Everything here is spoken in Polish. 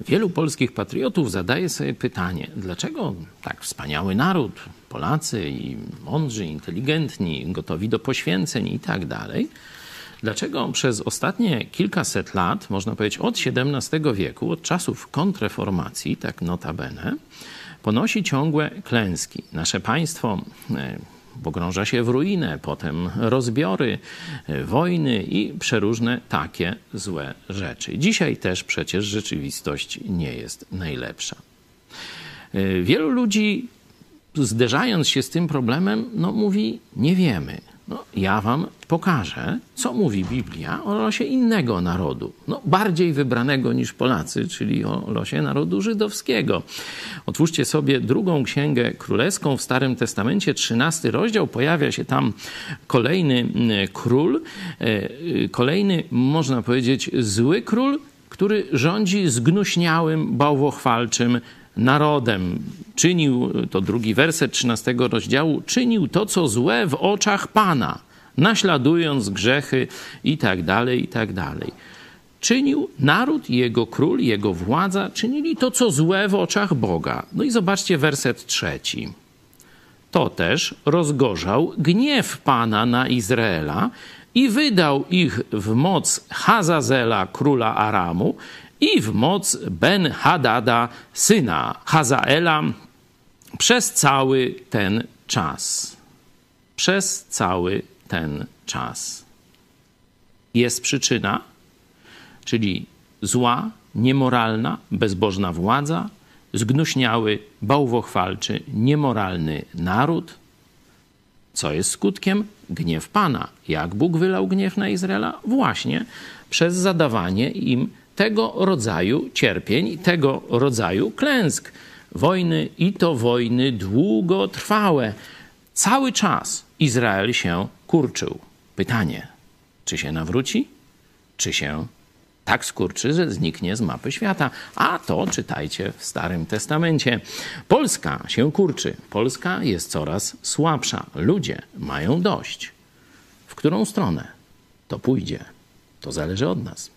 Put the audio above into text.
Wielu polskich patriotów zadaje sobie pytanie, dlaczego tak wspaniały naród, Polacy i mądrzy, inteligentni, gotowi do poświęceń i tak dalej, dlaczego przez ostatnie kilkaset lat, można powiedzieć od XVII wieku, od czasów kontreformacji, tak notabene, ponosi ciągłe klęski. Nasze państwo e, pogrąża się w ruinę, potem rozbiory, wojny i przeróżne takie złe rzeczy. Dzisiaj też przecież rzeczywistość nie jest najlepsza. E, wielu ludzi, zderzając się z tym problemem, no, mówi: Nie wiemy. No, ja wam pokażę, co mówi Biblia o losie innego narodu, no, bardziej wybranego niż Polacy, czyli o losie narodu żydowskiego. Otwórzcie sobie drugą księgę królewską w Starym Testamencie, trzynasty rozdział, pojawia się tam kolejny mm, król, e, kolejny, można powiedzieć, zły król, który rządzi zgnuśniałym, bałwochwalczym narodem. Czynił, to drugi werset 13 rozdziału, czynił to, co złe w oczach Pana, naśladując grzechy i tak dalej, i tak dalej. Czynił naród, jego król, jego władza, czynili to, co złe w oczach Boga. No i zobaczcie werset trzeci. To też rozgorzał gniew Pana na Izraela i wydał ich w moc Hazazela, króla Aramu, i w moc Ben-Hadada, syna Hazaela, przez cały ten czas. Przez cały ten czas. Jest przyczyna, czyli zła, niemoralna, bezbożna władza, zgnuśniały, bałwochwalczy, niemoralny naród. Co jest skutkiem? Gniew Pana. Jak Bóg wylał gniew na Izraela? Właśnie przez zadawanie im tego rodzaju cierpień, tego rodzaju klęsk. Wojny i to wojny długotrwałe. Cały czas Izrael się kurczył. Pytanie, czy się nawróci, czy się tak skurczy, że zniknie z mapy świata. A to czytajcie w Starym Testamencie. Polska się kurczy. Polska jest coraz słabsza. Ludzie mają dość. W którą stronę to pójdzie? To zależy od nas.